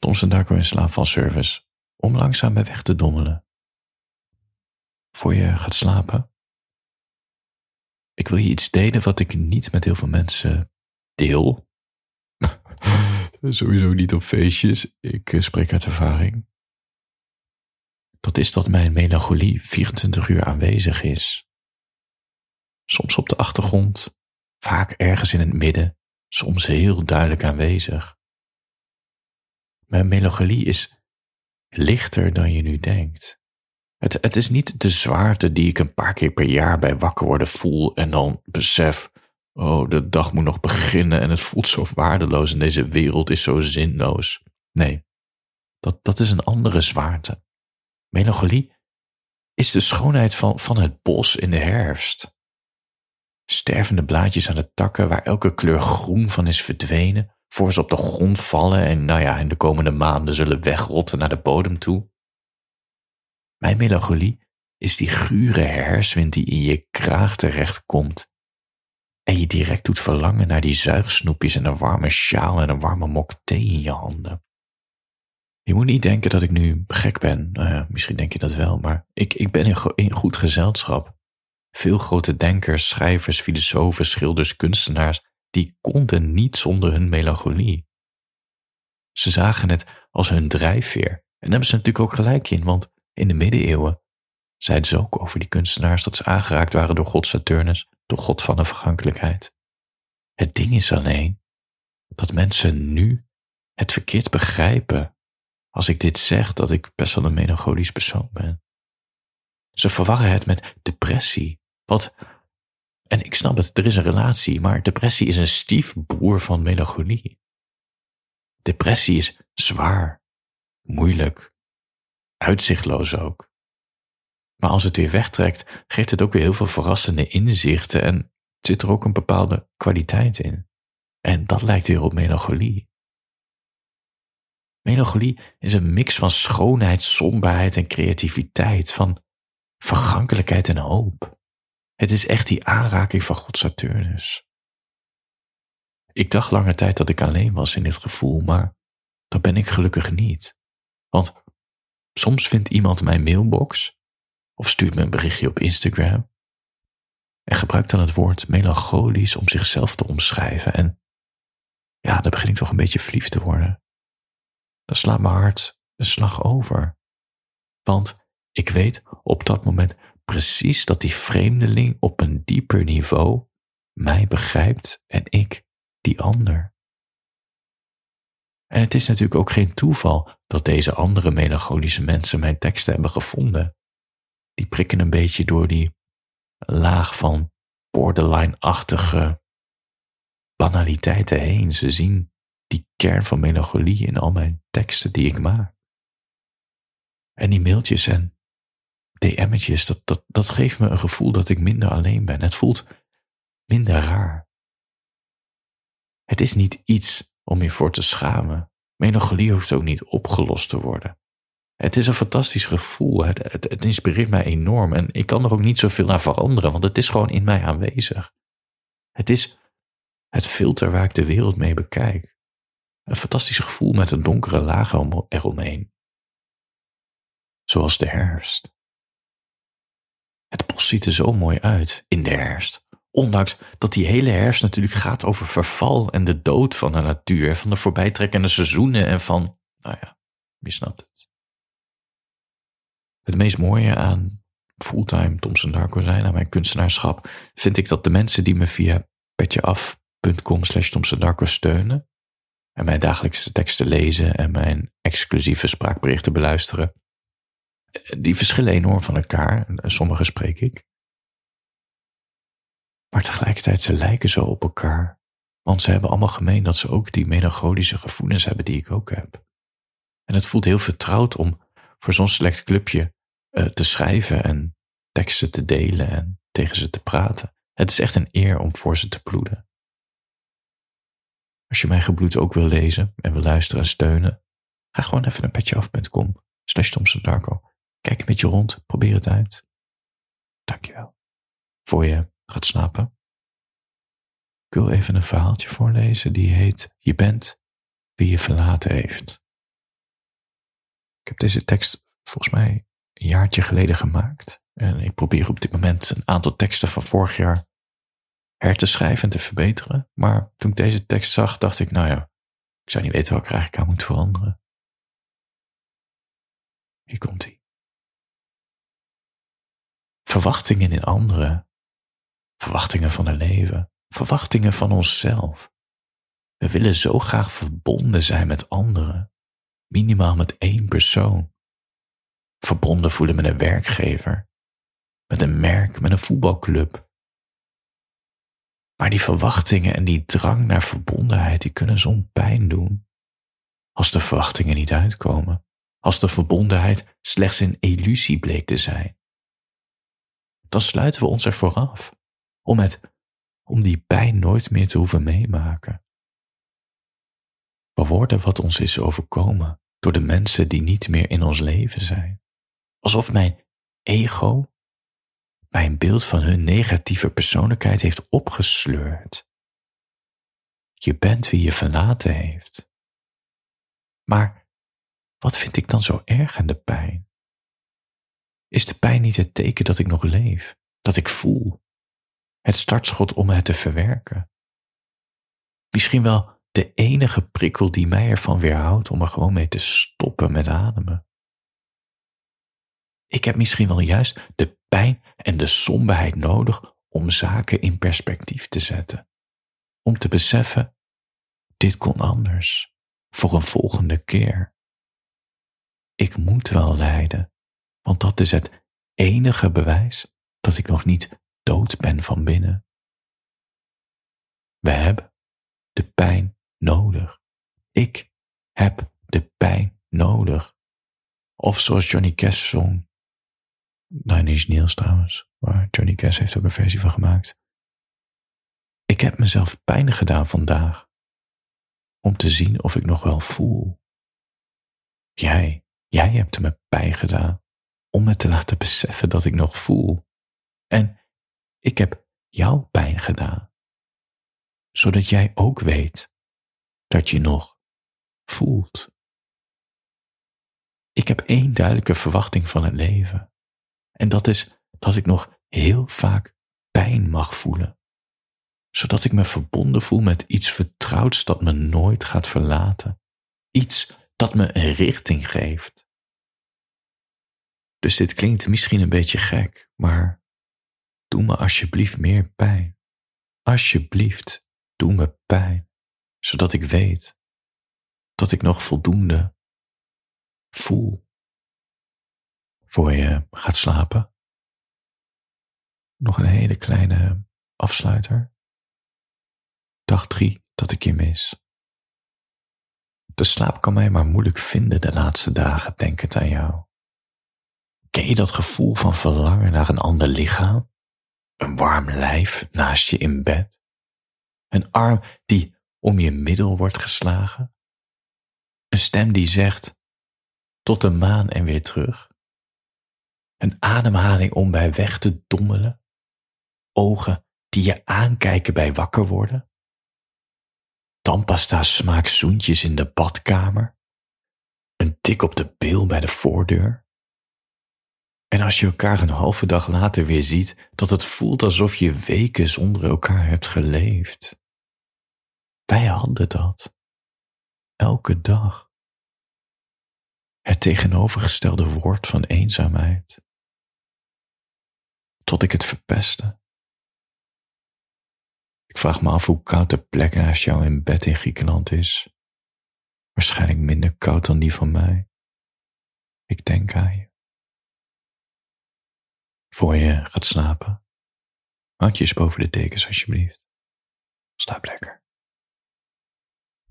Thompson Darko in slaapvalservice om langzaam bij weg te dommelen. Voor je gaat slapen. Ik wil je iets delen wat ik niet met heel veel mensen deel. Sowieso niet op feestjes. Ik eh, spreek uit ervaring. Dat is dat mijn melancholie 24 uur aanwezig is. Soms op de achtergrond, vaak ergens in het midden, soms heel duidelijk aanwezig. Mijn melancholie is lichter dan je nu denkt. Het, het is niet de zwaarte die ik een paar keer per jaar bij wakker worden voel en dan besef, oh, de dag moet nog beginnen en het voelt zo waardeloos en deze wereld is zo zinloos. Nee, dat, dat is een andere zwaarte. Melancholie is de schoonheid van, van het bos in de herfst. Stervende blaadjes aan de takken waar elke kleur groen van is verdwenen, voor ze op de grond vallen en nou ja, in de komende maanden zullen wegrotten naar de bodem toe. Mijn melancholie is die gure herswind die in je kraag terecht komt en je direct doet verlangen naar die zuigsnoepjes en een warme sjaal en een warme mok thee in je handen. Je moet niet denken dat ik nu gek ben. Nou misschien denk je dat wel, maar ik, ik ben in goed gezelschap. Veel grote denkers, schrijvers, filosofen, schilders, kunstenaars, die konden niet zonder hun melancholie. Ze zagen het als hun drijfveer. En daar hebben ze natuurlijk ook gelijk in, want in de middeleeuwen zeiden ze ook over die kunstenaars dat ze aangeraakt waren door God Saturnus, door God van de vergankelijkheid. Het ding is alleen dat mensen nu het verkeerd begrijpen als ik dit zeg dat ik best wel een melancholisch persoon ben. Ze verwarren het met depressie. Wat, en ik snap het, er is een relatie, maar depressie is een stiefbroer van melancholie. Depressie is zwaar, moeilijk, uitzichtloos ook. Maar als het weer wegtrekt, geeft het ook weer heel veel verrassende inzichten en zit er ook een bepaalde kwaliteit in. En dat lijkt weer op melancholie. Melancholie is een mix van schoonheid, somberheid en creativiteit, van vergankelijkheid en hoop. Het is echt die aanraking van God Saturnus. Ik dacht lange tijd dat ik alleen was in dit gevoel, maar dat ben ik gelukkig niet. Want soms vindt iemand mijn mailbox of stuurt me een berichtje op Instagram en gebruikt dan het woord melancholisch om zichzelf te omschrijven. En ja, dan begin ik toch een beetje verliefd te worden dan slaat mijn hart een slag over. Want ik weet op dat moment precies dat die vreemdeling op een dieper niveau mij begrijpt en ik die ander. En het is natuurlijk ook geen toeval dat deze andere melancholische mensen mijn teksten hebben gevonden. Die prikken een beetje door die laag van borderline-achtige banaliteiten heen. Ze zien die kern van melancholie in al mijn teksten die ik maak. En die mailtjes en DM'tjes, dat, dat, dat geeft me een gevoel dat ik minder alleen ben. Het voelt minder raar. Het is niet iets om je voor te schamen. Melancholie hoeft ook niet opgelost te worden. Het is een fantastisch gevoel. Het, het, inspireert mij enorm. En ik kan er ook niet zoveel aan veranderen, want het is gewoon in mij aanwezig. Het is het filter waar ik de wereld mee bekijk. Een fantastisch gevoel met een donkere laag eromheen. Zoals de herfst. Ziet er zo mooi uit in de herfst. Ondanks dat die hele herfst natuurlijk gaat over verval en de dood van de natuur, van de voorbijtrekkende seizoenen en van, nou ja, wie snapt het. Het meest mooie aan fulltime Thompson Darko zijn, aan mijn kunstenaarschap, vind ik dat de mensen die me via petjeaf.com slash Darko steunen, en mijn dagelijkse teksten lezen en mijn exclusieve spraakberichten beluisteren, die verschillen enorm van elkaar. Sommige spreek ik. Maar tegelijkertijd, ze lijken zo op elkaar. Want ze hebben allemaal gemeen dat ze ook die melancholische gevoelens hebben die ik ook heb. En het voelt heel vertrouwd om voor zo'n select clubje uh, te schrijven en teksten te delen en tegen ze te praten. Het is echt een eer om voor ze te ploeden. Als je mijn gebloed ook wil lezen en wil luisteren en steunen, ga gewoon even naar petjeaf.com slash Darko. Kijk een beetje rond, probeer het uit. Dankjewel. Voor je gaat slapen. Ik wil even een verhaaltje voorlezen die heet Je bent wie je verlaten heeft. heb deze tekst volgens mij een jaartje geleden gemaakt. En ik probeer op dit moment een aantal teksten van vorig jaar her te schrijven en te verbeteren. Maar toen ik deze tekst zag, dacht ik, nou ja, ik zou niet weten wat ik eigenlijk aan moet veranderen. Hier komt hij. Verwachtingen in anderen. Verwachtingen van het leven. Verwachtingen van onszelf. We willen zo graag verbonden zijn met anderen. Minimaal met één persoon. Verbonden voelen met een werkgever. Met een merk, met een voetbalclub. Maar die verwachtingen en die drang naar verbondenheid, die kunnen zo'n pijn doen. Als de verwachtingen niet uitkomen. Als de verbondenheid slechts een illusie bleek te zijn. Dan sluiten we ons ervoor af. Om, het, om die pijn nooit meer te hoeven meemaken. We worden wat ons is overkomen door de mensen die niet meer in ons leven zijn. Alsof mijn ego mij een beeld van hun negatieve persoonlijkheid heeft opgesleurd. Je bent wie je verlaten heeft. Maar wat vind ik dan zo erg aan de pijn? Is de pijn niet het teken dat ik nog leef, dat ik voel? Het startschot om het te verwerken? Misschien wel de enige prikkel die mij ervan weerhoudt om er gewoon mee te stoppen met ademen. Ik heb misschien wel juist de pijn en de somberheid nodig om zaken in perspectief te zetten. Om te beseffen, dit kon anders, voor een volgende keer. Ik moet wel lijden, want dat is het enige bewijs dat ik nog niet dood ben van binnen. We hebben de pijn nodig. Ik heb de pijn nodig. Of zoals Johnny Cash zong. Nine Inch trouwens, waar Johnny Cash heeft ook een versie van gemaakt. Ik heb mezelf pijn gedaan vandaag. Om te zien of ik nog wel voel. Jij, jij hebt me pijn gedaan. Om me te laten beseffen dat ik nog voel. En ik heb jou pijn gedaan. Zodat jij ook weet dat je nog voelt. Ik heb één duidelijke verwachting van het leven. En dat is dat ik nog heel vaak pijn mag voelen. Zodat ik me verbonden voel met iets vertrouwds dat me nooit gaat verlaten. Iets dat me een richting geeft. Dus dit klinkt misschien een beetje gek, maar doe me alsjeblieft meer pijn. Alsjeblieft, doe me pijn zodat ik weet dat ik nog voldoende voel voor je gaat slapen. Nog een hele kleine afsluiter. Dag drie dat ik je mis. De slaap kan mij maar moeilijk vinden de laatste dagen denkend aan jou. Ken je dat gevoel van verlangen naar een ander lichaam? Een warm lijf naast je in bed? Een arm die om je middel wordt geslagen? Een stem die zegt, tot de maan en weer terug? Een ademhaling om bij weg te dommelen? Ogen die je aankijken bij wakker worden? Tandpasta smaak zoentjes in de badkamer? Een tik op de bil bij de voordeur? En als je elkaar een halve dag later weer ziet, dat het voelt alsof je weken zonder elkaar hebt geleefd. Wij hadden dat. Elke dag. Het tegenovergestelde woord van eenzaamheid. Tot ik het verpestte. Ik vraag me af hoe koud de plek naast jou in bed in Griekenland is. Waarschijnlijk minder koud dan die van mij. Ik denk aan je. Voor je gaat slapen, houd je eens boven de dekens alsjeblieft. Slaap lekker.